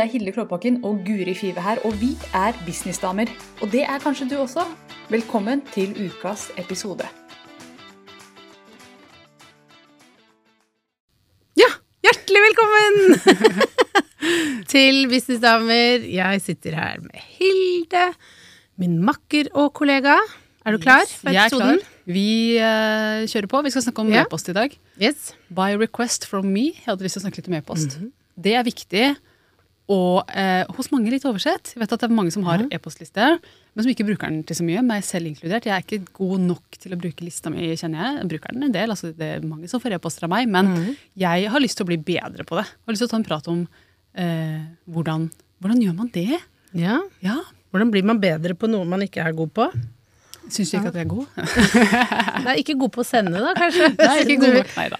Det er Hilde Klåbakken og Guri Five her, og vi er businessdamer. Og det er kanskje du også. Velkommen til ukas episode. Ja, hjertelig velkommen til Businessdamer. Jeg sitter her med Hilde, min makker og kollega. Er du klar for Jeg er episoden? klar. Vi uh, kjører på. Vi skal snakke om Ja. e-post i dag. Yes. By request from me. Jeg hadde lyst til å snakke litt om e-post. Mhm. Det er viktig, og eh, hos mange litt oversett. Jeg vet at det er mange som har e-postliste, men som ikke bruker den til så mye, meg selv inkludert. Jeg er ikke god nok til å bruke lista mi, kjenner jeg. Jeg bruker den en del, altså det er mange som får e-poster av meg, men mm. jeg har lyst til å bli bedre på det. Jeg har lyst til å ta en prat om eh, hvordan, hvordan gjør man det? Ja. Ja, Hvordan blir man bedre på noe man ikke er god på? Syns du ikke at jeg er god? Nei, ikke god på å sende, da, kanskje. Er ikke god nok, nei da.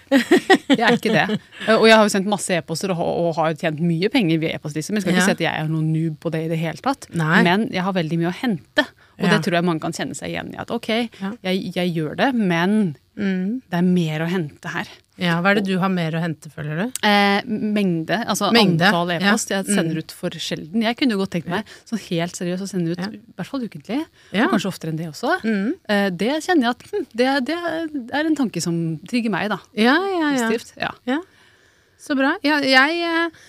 Jeg er ikke det. Og jeg har jo sendt masse e-poster og, og har tjent mye penger via e-postlister, men jeg skal ikke Ja. si at jeg er noen noob på det i det hele tatt. Nei. Men jeg har veldig mye å hente, og Ja. det tror jeg mange kan kjenne seg igjen i. At ok, Ja. jeg, jeg gjør det, men Mm. det er mer å hente her. Ja, Hva er det du har mer å hente, føler du? Eh, mengde, altså Mengde, antall e-post. ja. Jeg sender ut for sjelden. Jeg kunne jo godt tenkt meg sånn helt seriøst å sende ut Ja. i hvert fall ukentlig. Ja. Og kanskje oftere enn det også. Mm. Eh, det kjenner jeg at hm, det, det er en tanke som trigger meg, da. Ja, ja, ja. Ja. ja. Så bra. Ja, jeg eh,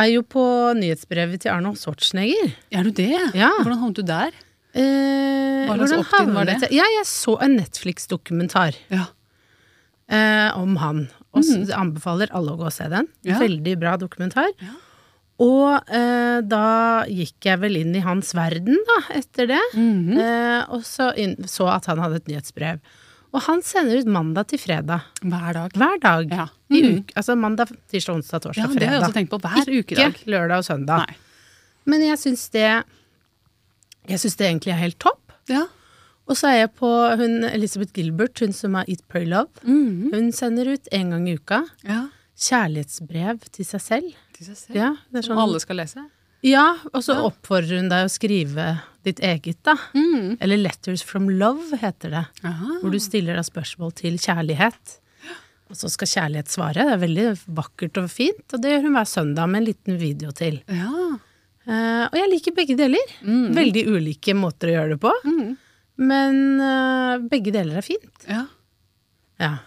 er jo på nyhetsbrevet til Arnold Schwarzenegger. Er du det? Ja. Hvordan havnet du der? Eh, hvordan havnet det? jeg- Ja, jeg så en Netflix-dokumentar. Ja. Eh, om han. Og mm. anbefaler alle å gå og se den. Mm. Ja. Veldig bra dokumentar. Ja. Og eh, da gikk jeg vel inn i hans verden, da, etter det. Mhm. eh, og så inn, så at han hadde et nyhetsbrev. Og han sender ut mandag til fredag. Hver dag. Hver dag. Ja. I Mhm. uke, altså mandag, tirsdag, onsdag, torsdag, Ja, det har jeg også fredag. tenkt på hver ukedag. Ikke lørdag og søndag. Nei. Men jeg syns det Jeg syns det egentlig er helt topp. Ja. Og så er jeg på hun Elizabeth Gilbert, hun som har Eat, Pray, Love. Mhm. Hun sender ut en gang i uka ja. kjærlighetsbrev til seg selv. Til seg selv. Ja, det er Som sånn. alle skal lese. ja og så Ja. oppfordrer hun deg å skrive ditt eget, da. Mm. Eller Letters from Love, heter det. Aha. Hvor du stiller deg spørsmål til kjærlighet. Og så skal kjærlighet svare. Det er veldig vakkert og fint. Og det gjør hun hver søndag med en liten video til. Ja. Uh, og jeg liker begge deler. Mm. Veldig ulike måter å gjøre det på. Mm. Men uh, begge deler er fint. ja. Ja.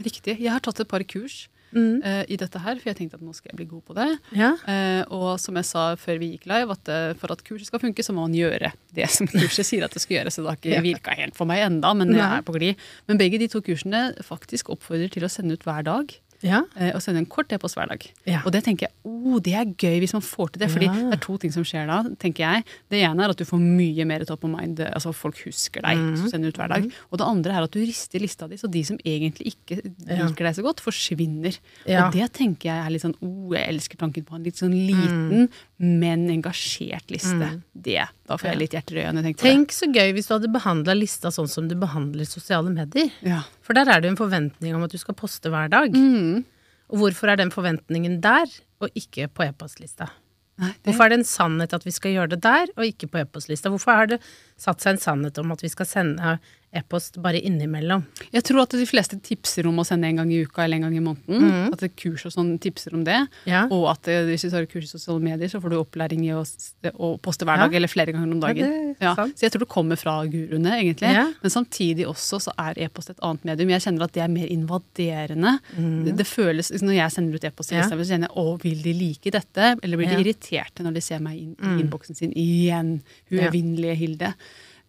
Riktig. Jeg har tatt et par kurs Mm. Uh, i dette her, for jeg tenkte at nå skal jeg bli god på det. ja. Uh, og som jeg sa før vi gikk live, at uh, for at kurset skal funke, så må man gjøre det som kurset sier at det skal gjøre. Så det har ikke virka helt for meg enda, men jeg er på glid. Men begge de to kursene faktisk oppfordrer til å sende ut hver dag. Ja. eh, Og sende en kort e-post hver dag. Ja. Og det tenker jeg, oh, det er gøy hvis man får til det. fordi Ja. det er to ting som skjer da, tenker jeg. Det ene er at du får mye mer top of mind. Altså folk husker deg Mm. hvis sender ut hver dag. Og det andre er at du rister lista di, så de som egentlig ikke liker deg så godt, forsvinner. Og det tenker jeg er litt sånn, oh, jeg elsker tanken på en litt sånn liten, men engasjert liste. Det, da får jeg litt hjerter i øynene. tenk så gøy hvis du hadde behandla lista sånn som du behandler sosiale medier. Ja. For der er det jo en forventning om at du skal poste hver dag. Mm. Og hvorfor er den forventningen der, og ikke på e-postlista? Det, Hvorfor er det en sannhet at vi skal gjøre det der, og ikke på e-postlista? Hvorfor har det satt seg en sannhet om at vi skal sende e-post bare innimellom? Jeg tror at de fleste tipser om å sende en gang i uka eller en gang i måneden. At det er kurs og sånn tipser om det. Ja. Og at hvis du tar kurs i sosiale medier, så får du opplæring i å, å poste hver Ja. dag eller flere ganger om dagen. Ja. Så jeg tror det kommer fra guruene, egentlig. Ja. Men samtidig også så er e-post et annet medium. Jeg kjenner at det er mer invaderende. Det, det føles, Når jeg sender ut e-post, til Mm. Ja. Så kjenner jeg å, vil de like dette? Eller blir de Ja. Mm. irriterte når de ser meg inn i innboksen sin igjen? Uevinnelige Hilde.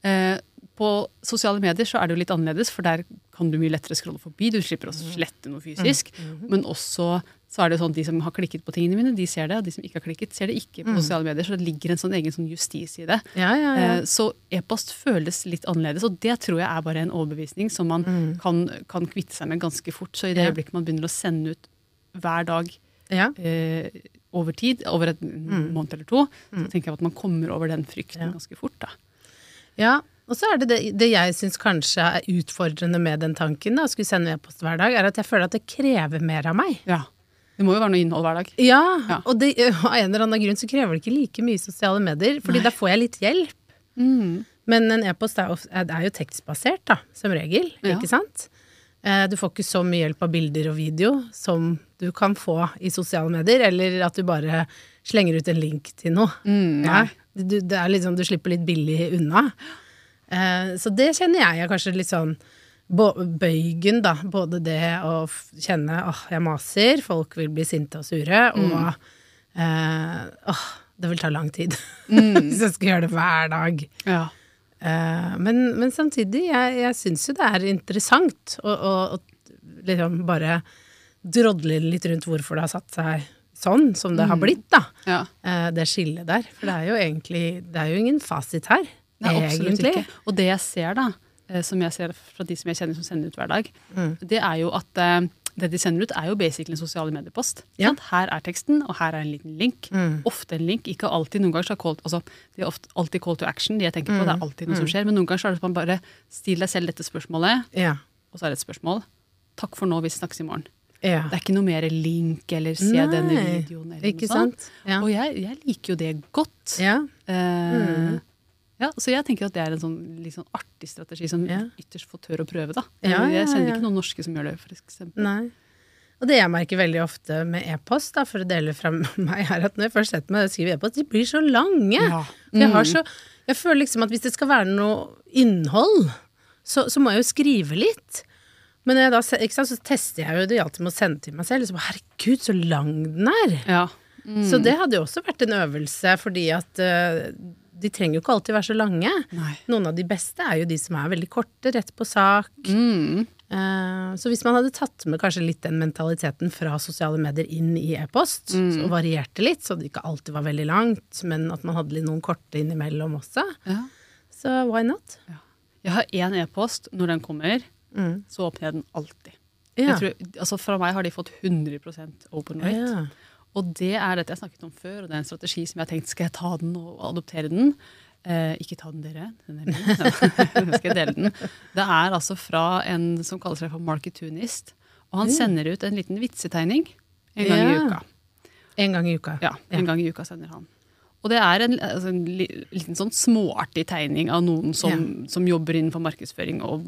Eh, på sosiale medier så er det jo litt annerledes, for der kan du mye lettere scrolle forbi. Du slipper å Mm. slette noe fysisk. Men også så er det sånn at de som har klikket på tingene mine, de ser det. Og de som ikke har klikket, ser det ikke på sosiale medier. Så det ligger en sånn egen sånn justis i det. Ja, ja, ja. Eh, Så e-post føles litt annerledes, og det tror jeg er bare en overbevisning som man kan, kan kvitte seg med ganske fort. Så i det øyeblikket man begynner å sende ut hver dag eh, over tid, over et måned eller to, så tenker jeg at man kommer over den frykten ganske fort. da. Ja, og så er det det, det jeg syns kanskje er utfordrende med den tanken, da, å skulle sende e-post hver dag, er at jeg føler at det krever mer av meg. Ja. Det må jo være noe innhold hver dag. Ja, Ja. og det, av en eller annen grunn så krever det ikke like mye sosiale medier, fordi da får jeg litt hjelp. Mm. Men en e-post er, er- jo tekstbasert, da, som regel, Ja. ikke sant? Eh, Du får ikke så mye hjelp av bilder og video som du kan få i sosiale medier, eller at du bare slenger ut en link til noe. Mm, Ja, nei. du, det er liksom, du slipper litt billig unna. Eh, så det kjenner jeg er kanskje litt sånn bøygen, da. Både det å kjenne åh, jeg maser, folk vil bli sinte og sure, og mm. åh, det vil ta lang tid. Hvis jeg skal gjøre det hver dag. Ja. Eh, men, men samtidig, jeg, jeg syns jo det er interessant å, å, å liksom bare drodle litt rundt hvorfor det har satt seg sånn som det har blitt, da. ja. Eh, det skillet der. For det er jo egentlig Det er jo ingen fasit her, Nei, egentlig. ikke. Og det jeg ser, da, eh, som jeg ser fra de som jeg kjenner som sender ut hver dag, Mm. det er jo at eh, det de sender ut, er jo basically en sosiale mediepost. Ja. Her er teksten, og her er en liten link. Mm. Ofte en link, ikke alltid. Noen ganger så er call, altså, det er ofte, alltid call to action. de jeg tenker på, Det Mm. er alltid noe som skjer. Men noen ganger så er det man bare still deg selv dette spørsmålet, Ja. og så er det et spørsmål. Takk for nå, vi snakkes i morgen. ja. Det er ikke noe mer link eller se Nei, denne videoen. eller Ikke noe sånt. Ja. Og jeg, jeg liker jo det godt. ja. Eh, ja, så jeg tenker at det er en sånn, litt sånn artig strategi som Ja. ytterst få tør å prøve. da. Ja, jeg ja, kjenner ikke noen norske som gjør det. for eksempel. Nei. Og det jeg merker veldig ofte med e-post, da, for å dele fra meg, er at når jeg først setter meg og skriver e-post, de blir så lange. Ja. For jeg, har Mm. så, jeg føler liksom at hvis det skal være noe innhold, så, så må jeg jo skrive litt. Men jeg da, sant, så tester jeg jo det alltid med å sende til meg selv. Så bare, Herregud, så lang den er! Ja. Så det hadde jo også vært en øvelse, fordi at eh, de trenger jo ikke alltid være så lange. Nei. Noen av de beste er jo de som er veldig korte, rett på sak. Mm. Uh, Så hvis man hadde tatt med kanskje litt den mentaliteten fra sosiale medier inn i e-post, Mm. og varierte litt, så det ikke alltid var veldig langt, men at man hadde litt noen korte innimellom også, Ja. så why not? Jeg har én e-post. Når den kommer, Mm. så åpner jeg den alltid. Ja. Jeg tror, altså Fra meg har de fått 100% open rate. Ja. Og det er dette jeg snakket om før, og det er en strategi som jeg har tenkt skal jeg ta den og adoptere den. Eh, ikke ta den, dere. Den er min. Nå skal jeg dele den. Det er altså fra en som kaller seg for marketunist. Og han sender ut en liten vitsetegning en gang i uka. En gang i uka. Ja, en gang i uka sender han. Og det er en, altså en liten sånn småartig tegning av noen som, som jobber innenfor markedsføring og,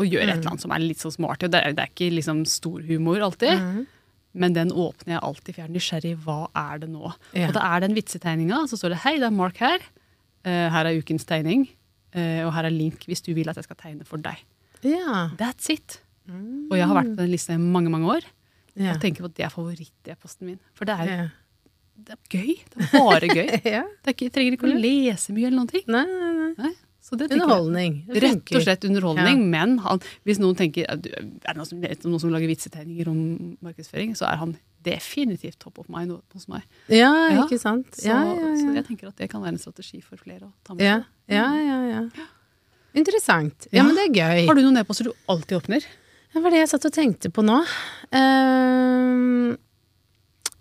og gjør et eller annet som er litt sånn småartig. Og det, er- det er ikke liksom stor humor alltid, Mhm. Men den åpner jeg alltid, for jeg er nysgjerrig. Hva er det nå? Ja. Og det er den vitsetegninga, så står det 'Hei, det er Mark her'. Uh, her er ukens tegning. Uh, og her er link hvis du vil at jeg skal tegne for deg. Ja. That's it. Og jeg har vært på den lista i mange, mange år. Ja. Og tenker på at det er favoritt-e-posten min. For det er, det er gøy. Det er bare gøy. ja. Det er ikke, jeg trenger ikke å lese mye eller noen ting. Nei, nei, nei. Nei. Så det. Underholdning. Rett og slett underholdning, Ja. men han, hvis noen tenker er det noen som, noen som lager vitsetegninger om markedsføring, så er han definitivt top of mind hos meg. Ja, Ja. ikke sant. Så, Ja, ja, så jeg tenker at det kan være en strategi for flere å ta med Ja, seg. ja, ja. ja. Interessant. Ja, men det er gøy. Har du noen e-poster du alltid åpner? Det var det jeg satt og tenkte på nå. Ehm,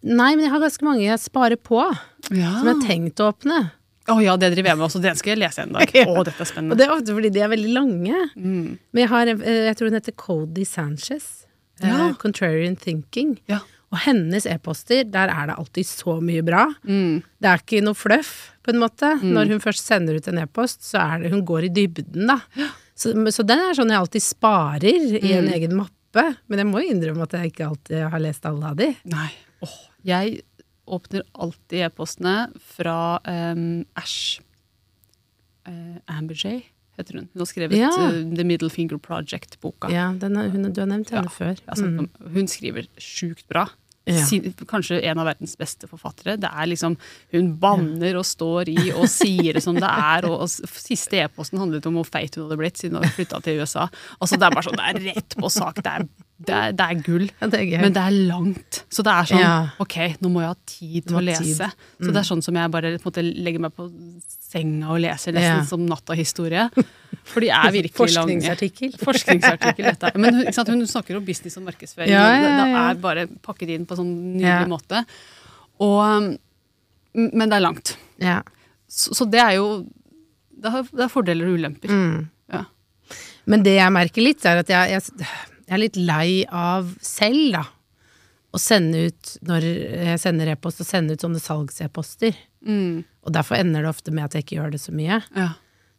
nei, men jeg har ganske mange jeg sparer på, som jeg har tenkt å åpne. Å ja, det driver jeg med også. Den skal jeg lese en dag. Ja. Å, dette er spennende. Og det er ofte fordi de er veldig lange. Mm. Men jeg har, eh, jeg tror hun heter Cody Sanchez. Ja. Ja. Contrarian Thinking. Ja. Og hennes e-poster, der er det alltid så mye bra. Mm. Det er ikke noe fluff, på en måte. Når hun først sender ut en e-post, så er det hun går i dybden, da. Så, så den er sånn jeg alltid sparer i en Mm. egen mappe. Men jeg må jo innrømme at jeg ikke alltid har lest alle av de. Nei. Åh, jeg åpner alltid e-postene fra um, Ash. Uh, Amber J heter hun. Hun har skrevet Ja. uh, The Middle Finger Project-boka. Ja, den er, hun, du har nevnt henne Ja, før. Altså, Mm. Hun skriver sjukt bra. Ja. Kanskje en av verdens beste forfattere. Det er liksom, Hun banner og står i og sier det som det er. Og, og Siste e-posten handlet om hvor feit hun hadde blitt siden hun flytta til USA. Altså Det er bare sånn, det er rett på sak. Det er, det er, det er gull. Ja, det er. Men det er langt. Så det er sånn Ja. Ok, nå må jeg ha tid til å lese. Mm. Så det er sånn som jeg bare på en måte, legger meg på senga og leser nesten Ja. som natta-historie. For de er virkelig lange. Forskningsartikkel. Forskningsartikkel, dette. Men hun, sant, hun snakker om business og markedsføring. Og det, er bare pakket inn på sånn nydelig måte. Og, um, men det er langt. Ja. Så, så det er jo det er, det er fordeler og ulemper. Mm. Ja. Men det jeg merker litt, er at jeg, jeg, jeg er litt lei av selv, da. Å sende ut, når jeg sender e-post, å sende ut sånne salgs-e-poster. Mm. Og derfor ender det ofte med at jeg ikke gjør det så mye. Ja.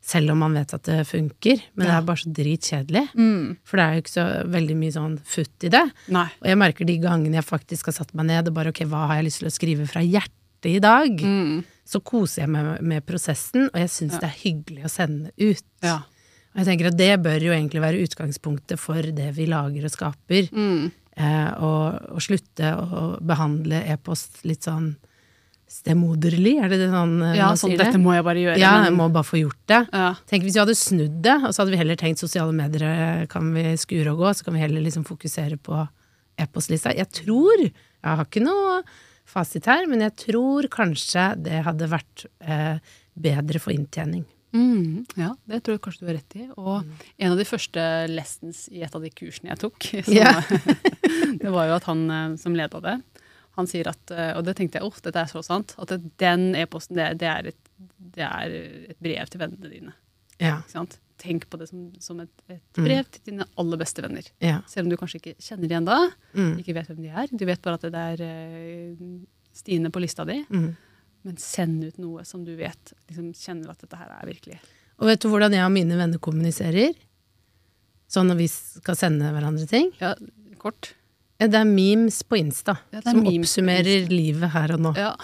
Selv om man vet at det funker. Men det er bare så dritkjedelig. Mm. For det er jo ikke så veldig mye sånn futt i det. Nei. Og jeg merker de gangene jeg faktisk har satt meg ned og bare ok, hva har jeg lyst til å skrive fra hjertet? i dag, Mm. så koser jeg meg med prosessen, og jeg syns det er hyggelig å sende ut. Ja. Og jeg tenker at det bør jo egentlig være utgangspunktet for det vi lager og skaper. Mm. Eh, og, og slutte å behandle e-post litt sånn stemoderlig, er det det sånn eh, ja, man sånn dette må jeg bare gjøre. Ja, jeg må bare få gjort det. ja. Tenk hvis vi hadde snudd det, og så hadde vi heller tenkt sosiale medier eh, kan vi skure og gå, så kan vi heller liksom fokusere på e-postlista. Jeg tror, jeg har ikke noe fasit her, men jeg tror kanskje det hadde vært eh, bedre for inntjening. Mm, ja, det tror jeg kanskje du har rett i. Og en av de første lessons i et av de kursene jeg tok, som, yeah. det var jo at han eh, som leda det, han sier at, eh, og det tenkte jeg, uff, dette er så sant, at den e-posten, det, det, et, det er et brev til vennene dine. Ja. Tenk på det som, som et, et Mm. brev til dine aller beste venner. ja. Selv om du kanskje ikke kjenner de ennå, Mm. ikke vet hvem de er. Du vet bare at det er eh, Stine på lista di. Mm. Men send ut noe som du vet liksom kjenner at dette her er virkelig. Og vet du hvordan jeg og mine venner kommuniserer? Sånn når vi skal sende hverandre ting? Ja, kort. Ja, Det er memes på Insta, Ja, som oppsummerer Insta. livet her og nå. Ja.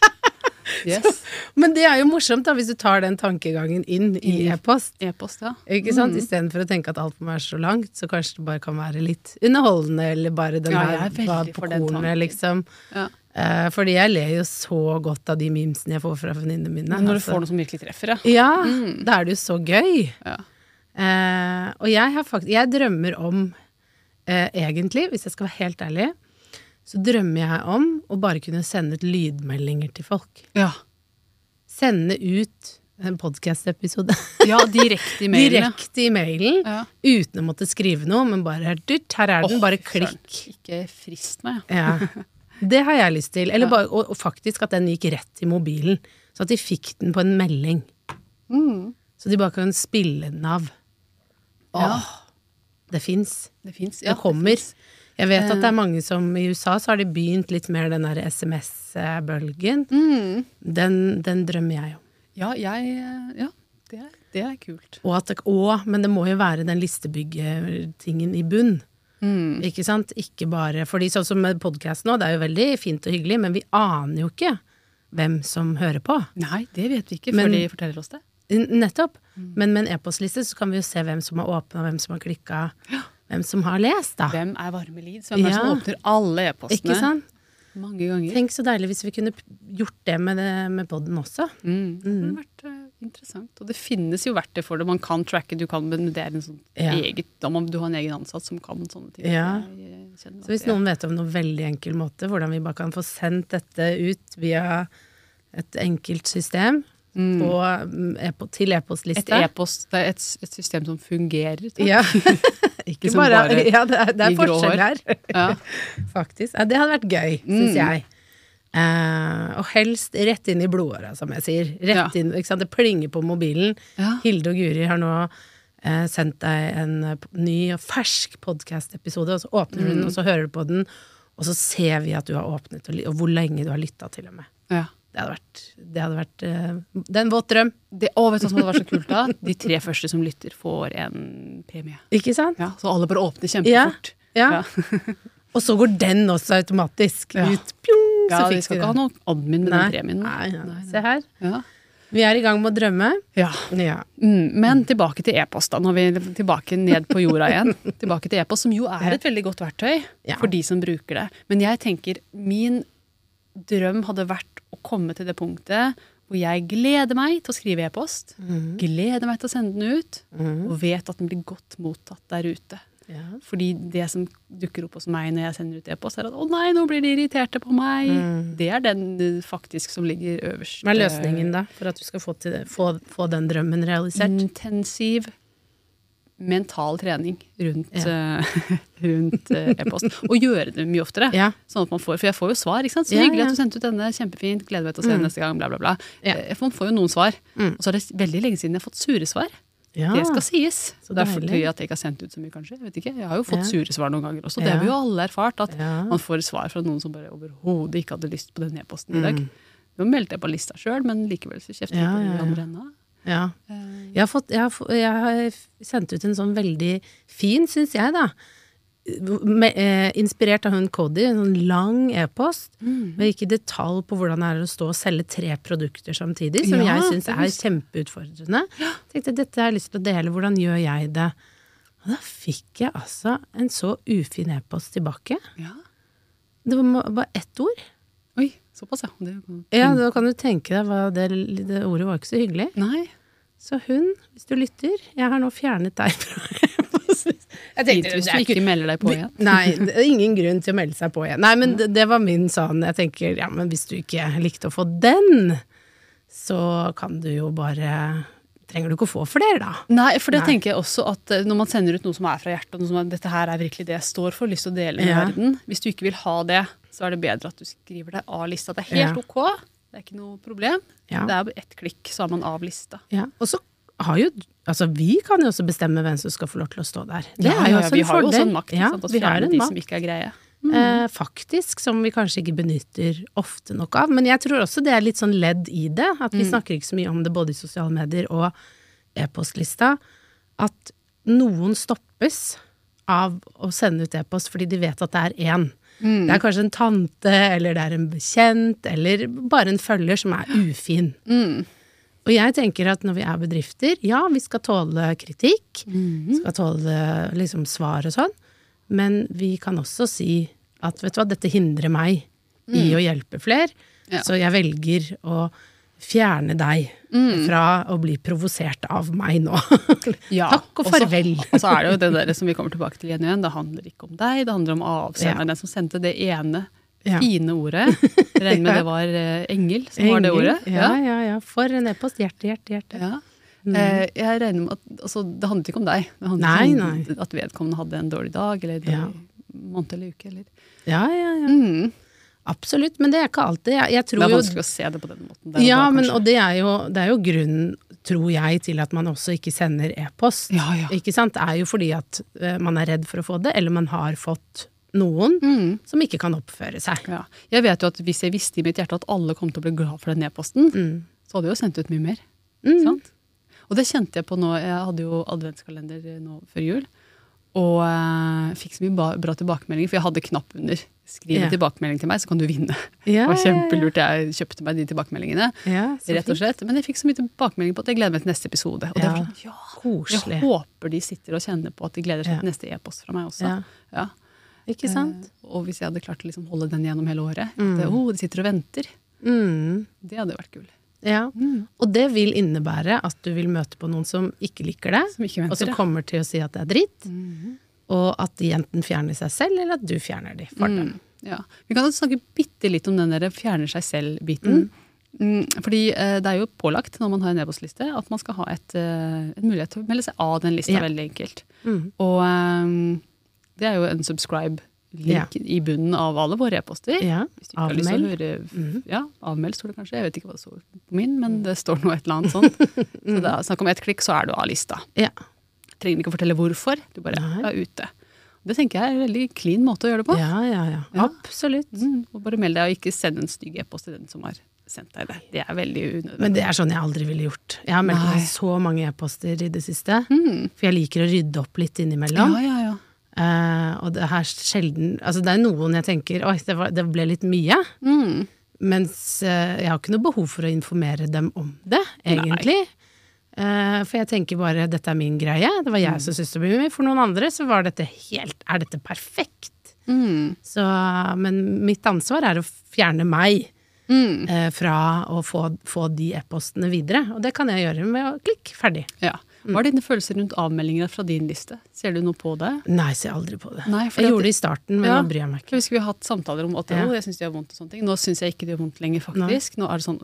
yes. Men det er jo morsomt da, hvis du tar den tankegangen inn i e-post. E-post, ja. Ikke sant? Mm. Istedenfor å tenke at alt må være så langt, så kanskje det bare kan være litt underholdende, eller bare den Ja, er her på kornet, liksom. Ja. Eh, fordi jeg ler jo så godt av de memesene jeg får fra venninnene mine. Men når du altså. får noe som virkelig treffer, ja. Ja, Mm. da er det jo så gøy. ja. Eh, og jeg har faktisk Jeg drømmer om, eh, egentlig, hvis jeg skal være helt ærlig, så drømmer jeg om å bare kunne sende ut lydmeldinger til folk. Ja. Sende ut en podkast-episode ja, direkte i mailen. direkte i mailen, Ja. uten å måtte skrive noe, men bare dyrt, her er den, oh, bare klikk. Ikke frist meg. Ja. Det har jeg lyst til. Eller Ja. bare, og, og faktisk at den gikk rett i mobilen, så at de fikk den på en melding. Mm. Så de bare kan spille den av. Ja. Åh, det fins. Det fins. Det kommer. Jeg vet at det Eh. er mange som i USA så har de begynt litt mer den der SMS-bølgen. Mm. Den, den drømmer jeg om. Ja, jeg Ja, det er, det er kult. Og at det, å, men det må jo være den listebyggetingen i bunn. Mm. Ikke sant? Ikke bare Fordi sånn som med podkast nå, det er jo veldig fint og hyggelig, men vi aner jo ikke hvem som hører på. Nei, det vet vi ikke Men- før de forteller oss det. Nettopp. Mm. Men med en e-postliste så kan vi jo se hvem som har åpna, hvem som har klikka, hvem som har lest, da. Hvem er varme leads? Hvem er det som åpner alle e-postene? Ikke sant? Mange ganger. Tenk så deilig hvis vi kunne gjort det med, det, med podden også. Mm. Det hadde vært eh, interessant. Og det finnes jo verktøy for det. Man kan tracke, du kan, men det er en sånn Ja. eget Da må du ha en egen ansatt som kan sånne ting. Ja. Så hvis noen vet om noen veldig enkel måte, hvordan vi bare kan få sendt dette ut via et enkelt system Mm. på, e til Et e-postliste e-post, det er et, et system som fungerer. takk. Ja. Ikke Som bare, bare Ja, det er, det er forskjell her, Ja. faktisk. Ja, det hadde vært gøy, syns Mm. jeg. Eh, og helst rett inn i blodåra, som jeg sier. Ja. inn? Det plinger på mobilen. Ja. Hilde og Guri har nå eh, sendt deg en eh, ny og fersk podkast-episode, og så åpner du den, Mm. og så hører du på den, og så ser vi at du har åpnet, og, og hvor lenge du har lytta til og med. Ja. Det hadde vært, det hadde vært Det er en våt drøm, Det, å, vet du hva som hadde vært så kult da? De tre første som lytter, får en premie. ikke sant? Ja, så alle bare åpner kjempefort. Ja. Ja. Og så går den også automatisk ut. Pjong, Ja, så vi skal ikke ha noen admin med den premien. Nei, nei, Nei, Se her. Ja. Vi er i gang med å drømme. ja. Ja. Mm, men tilbake til e-post, da. Nå er vi tilbake ned på jorda igjen. tilbake til e-post, som jo er et veldig godt verktøy Ja. for de som bruker det. Men jeg tenker min drøm hadde vært å komme til det punktet hvor jeg gleder meg til å skrive e-post. Mm. Gleder meg til å sende den ut, Mm. og vet at den blir godt mottatt der ute. Ja. Fordi det som dukker opp hos meg når jeg sender ut e-post, er at 'å nei, nå blir de irriterte på meg'. Mm. Det er den eh, faktisk som ligger øverst. Hva er løsningen da, for at du skal få, til, få, få den drømmen realisert? Intensiv mental trening rundt, eh, rundt eh, e-post. Og gjøre det mye oftere. Ja. Sånn at man får, For jeg får jo svar. ikke sant? Så hyggelig ja. at du sendte ut denne. Kjempefint. Gleder meg til å se den Mm. neste gang. Bla, bla, bla. Ja. Man får jo noen svar. Mm. Og så er det veldig lenge siden jeg har fått sure svar. Ja. Det skal sies. så er deilig. fordi at jeg ikke har sendt ut så mye, kanskje. Jeg vet ikke. Jeg har jo fått Ja. sure svar noen ganger også. Det har vi jo alle erfart. At man får svar fra noen som bare overhodet ikke hadde lyst på den e-posten i dag. Mm. Nå meldte jeg på lista sjøl, men likevel så kjefter jeg Ja, på ja, de ja. andre enda. ja. Eh, Jeg har, fått, jeg, har, jeg har sendt ut en sånn veldig fin, syns jeg, da. Med, eh, inspirert av hun Cody, en sånn lang e-post, Mm. men gikk i detalj på hvordan det er å stå og selge tre produkter samtidig, som Ja, jeg syns er kjempeutfordrende. Ja. Tenkte dette har jeg lyst til å dele, hvordan gjør jeg det? Og da fikk jeg altså en så ufin e-post tilbake. Ja. Det var bare ett ord. Oi, såpass, ja. Det, Ja, da kan du tenke deg hva det, det ordet var ikke så hyggelig. Nei. Så hun, hvis du lytter, jeg har nå fjernet deg fra. Jeg tenkte, hvis du ikke melder deg på igjen. Nei, det er ingen grunn til å melde seg på igjen. Nei, men det, det var min sånn Jeg tenker, ja, men hvis du ikke likte å få den, så kan du jo bare Trenger du ikke å få flere, da? Nei, for det Nei. tenker jeg også at eh, når man sender ut noe som er fra hjertet, og noe som er, dette her er virkelig det jeg står for, lyst til å dele med Ja. verden Hvis du ikke vil ha det, så er det bedre at du skriver deg av lista. Det er helt Ja. ok. Det er ikke noe problem. Ja. Det er ett klikk, så er man av lista. Ja. Og så har jo Altså, vi kan jo også bestemme hvem som skal få lov til å stå der. Det Ja, er jo ja, også vi har jo også en makt. Ja, vi har en de makt. som ikke er greie. eh, faktisk, som vi kanskje ikke benytter ofte nok av. Men jeg tror også det er litt sånn ledd i det, at vi snakker ikke så mye om det både i sosiale medier og e-postlista, at noen stoppes av å sende ut e-post fordi de vet at det er én. Det er kanskje en tante, eller det er en bekjent, eller bare en følger som er ufin. Og jeg tenker at når vi er bedrifter, ja, vi skal tåle kritikk, skal tåle liksom svar og sånn, men vi kan også si at vet du hva, dette hindrer meg i å hjelpe flere, Ja. så jeg velger å fjerne deg fra å bli provosert av meg nå. Takk og farvel. Og så er det jo det der som vi kommer tilbake til igjen og igjen. Det handler ikke om deg, det handler om avsenderen. Ja. Den som sendte det ene Ja. fine ordet. Regner med det var eh, engel som var det ordet. Ja, ja, ja. For en e-post. Hjerte, hjerte, hjerte. Ja. Eh, jeg regner med at altså, Det handlet ikke om deg. Det handlet Nei, om nei. at vedkommende hadde en dårlig dag eller en dårlig måned eller uke. Eller. Ja, ja, ja. Mm. Absolutt. Men det er ikke alltid. Jeg, jeg Det er vanskelig jo å se det på den måten. der Ja, da, men og det er, jo, det er jo grunnen, tror jeg, til at man også ikke sender e-post. Ja, ja. Ikke sant? Det er jo fordi at uh, man er redd for å få det, eller man har fått noen Mm. som ikke kan oppføre seg. Ja. Jeg vet jo at Hvis jeg visste i mitt hjerte at alle kom til å bli glad for den e-posten, Mm. så hadde jeg jo sendt ut mye mer. Mm. Sant? Og det kjente jeg på nå. Jeg hadde jo adventskalender nå før jul. Og uh, fikk så mye bra tilbakemeldinger, for jeg hadde knapp under. Skriv Ja. en tilbakemelding til meg, så kan du vinne. Ja, det var ja, ja. kjempelurt. Jeg kjøpte meg de tilbakemeldingene. Ja, rett og slett. Men jeg fikk så mye tilbakemelding på at jeg gleder meg til neste episode. Og det var ja, Koselig. jeg håper de sitter og kjenner på at de gleder seg Ja. til neste e-post fra meg også. Ja. Ikke sant? Eh, og hvis jeg hadde klart å liksom holde den gjennom hele året, Mm. at oh, de sitter og venter, Mm. det hadde vært kult. Ja. Og det vil innebære at du vil møte på noen som ikke liker det, Som ikke og som kommer til å si at det er dritt, og at de enten fjerner seg selv, eller at du fjerner de for dem. Mm, ja. Vi kan også snakke bitte litt om den der fjerner seg selv-biten. Mm, fordi eh, det er jo pålagt når man har en e-postliste at man skal ha et, eh, en mulighet til å melde seg av den lista. Ja. Veldig enkelt. Mm. Og eh, det er jo en subscribe-link i bunnen av alle våre e-poster. Ja. Avmeld. høre Mhm. Ja, avmeld står det kanskje. Jeg vet ikke hva det står på min, men det står noe et eller annet sånt. Så det er snakk om ett klikk, så er du av lista. Ja. Trenger ikke å fortelle hvorfor, du bare Nei. er ute. Det tenker jeg er en veldig clean måte å gjøre det på. Ja, ja, ja. Ja. Absolutt. Mm, og bare meld deg, og ikke send en stygg e-post til den som har sendt deg det. Det er veldig unødvendig. Men det er sånn jeg aldri ville gjort. Jeg har meldt meg så mange e-poster i det siste. Mm. For jeg liker å rydde opp litt innimellom. Ja, ja, ja. Eh, og det er sjelden Altså det er noen jeg tenker oi, det, var, det ble litt mye. Mm. Mens uh, jeg har ikke noe behov for å informere dem om det, egentlig. Uh, for jeg tenker bare dette er min greie. Det var Mm. jeg som syntes det ble mye. For noen andre så var dette helt Er dette perfekt? Mm. Så, men mitt ansvar er å fjerne meg Mm. fra å få, få de e-postene videre. Og det kan jeg gjøre med å klikke ferdig. ja. Hva er dine følelser rundt avmeldingene fra din liste? Ser du noe på det? Nei, jeg ser aldri på det. Nei, jeg gjorde det i starten, men Ja. nå bryr jeg meg Jeg ikke. husker vi har hatt samtaler om at Ja. Jeg syns de gjør vondt og sånne ting. Nå syns jeg ikke de gjør vondt lenger, faktisk. Nå er det sånn,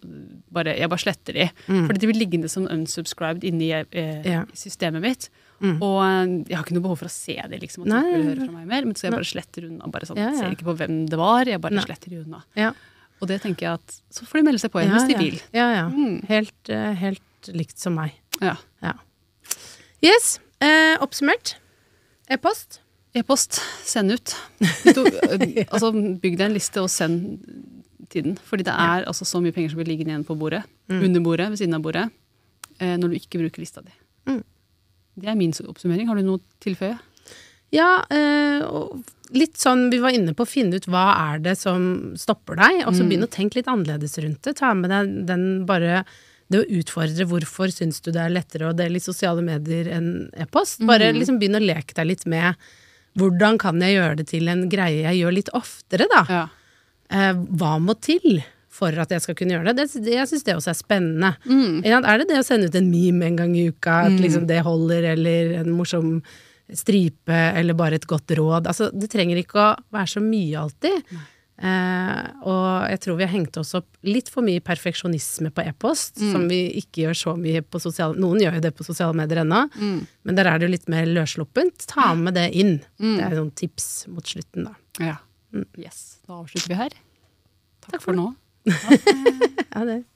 bare, Jeg bare sletter de. Fordi de blir liggende som unsubscribed inni eh, Mm. Ja. systemet mitt. Mm. Og eh, jeg har ikke noe behov for å se det, liksom, at Nei, folk vil høre fra meg mer. Men så jeg bare sletter unna. bare sånn, Ja. Ser ikke på hvem det var, jeg bare Nei. sletter de unna. Ja. Og det tenker jeg at Så får de melde seg på igjen hvis de ja. vil. Ja, ja. Mm. Helt, eh, helt likt som meg. Ja. Ja. Yes. Eh, oppsummert. E-post. E-post, send ut. Eh, altså, bygg deg en liste og send tiden. Fordi det er altså så mye penger som blir liggende igjen på bordet. Under bordet, ved siden av bordet. Eh, når du ikke bruker lista di. Mm. Det er min oppsummering. Har du noe å tilføye? Ja, eh, litt sånn vi var inne på å finne ut hva er det som stopper deg, og så Mm. begynne å tenke litt annerledes rundt det. Ta med deg den bare det å utfordre hvorfor syns du det er lettere å dele i sosiale medier enn e-post. Bare Mm. liksom begynne å leke deg litt med hvordan kan jeg gjøre det til en greie jeg gjør litt oftere, da. Ja. Eh, hva må til for at jeg skal kunne gjøre det? det, det jeg syns det også er spennende. Mm. Er det det å sende ut en meme en gang i uka, at liksom det holder, eller en morsom stripe, eller bare et godt råd? Altså, det trenger ikke å være så mye alltid. Eh, og jeg tror vi har hengt oss opp litt for mye perfeksjonisme på e-post, som vi ikke gjør så mye på sosiale Noen gjør jo det på sosiale medier ennå, men der er det jo litt mer løssluppent. Ta med det inn. Det er noen tips mot slutten, da. ja. Yes. Da avslutter vi her. Takk, for for nå. Ja, det.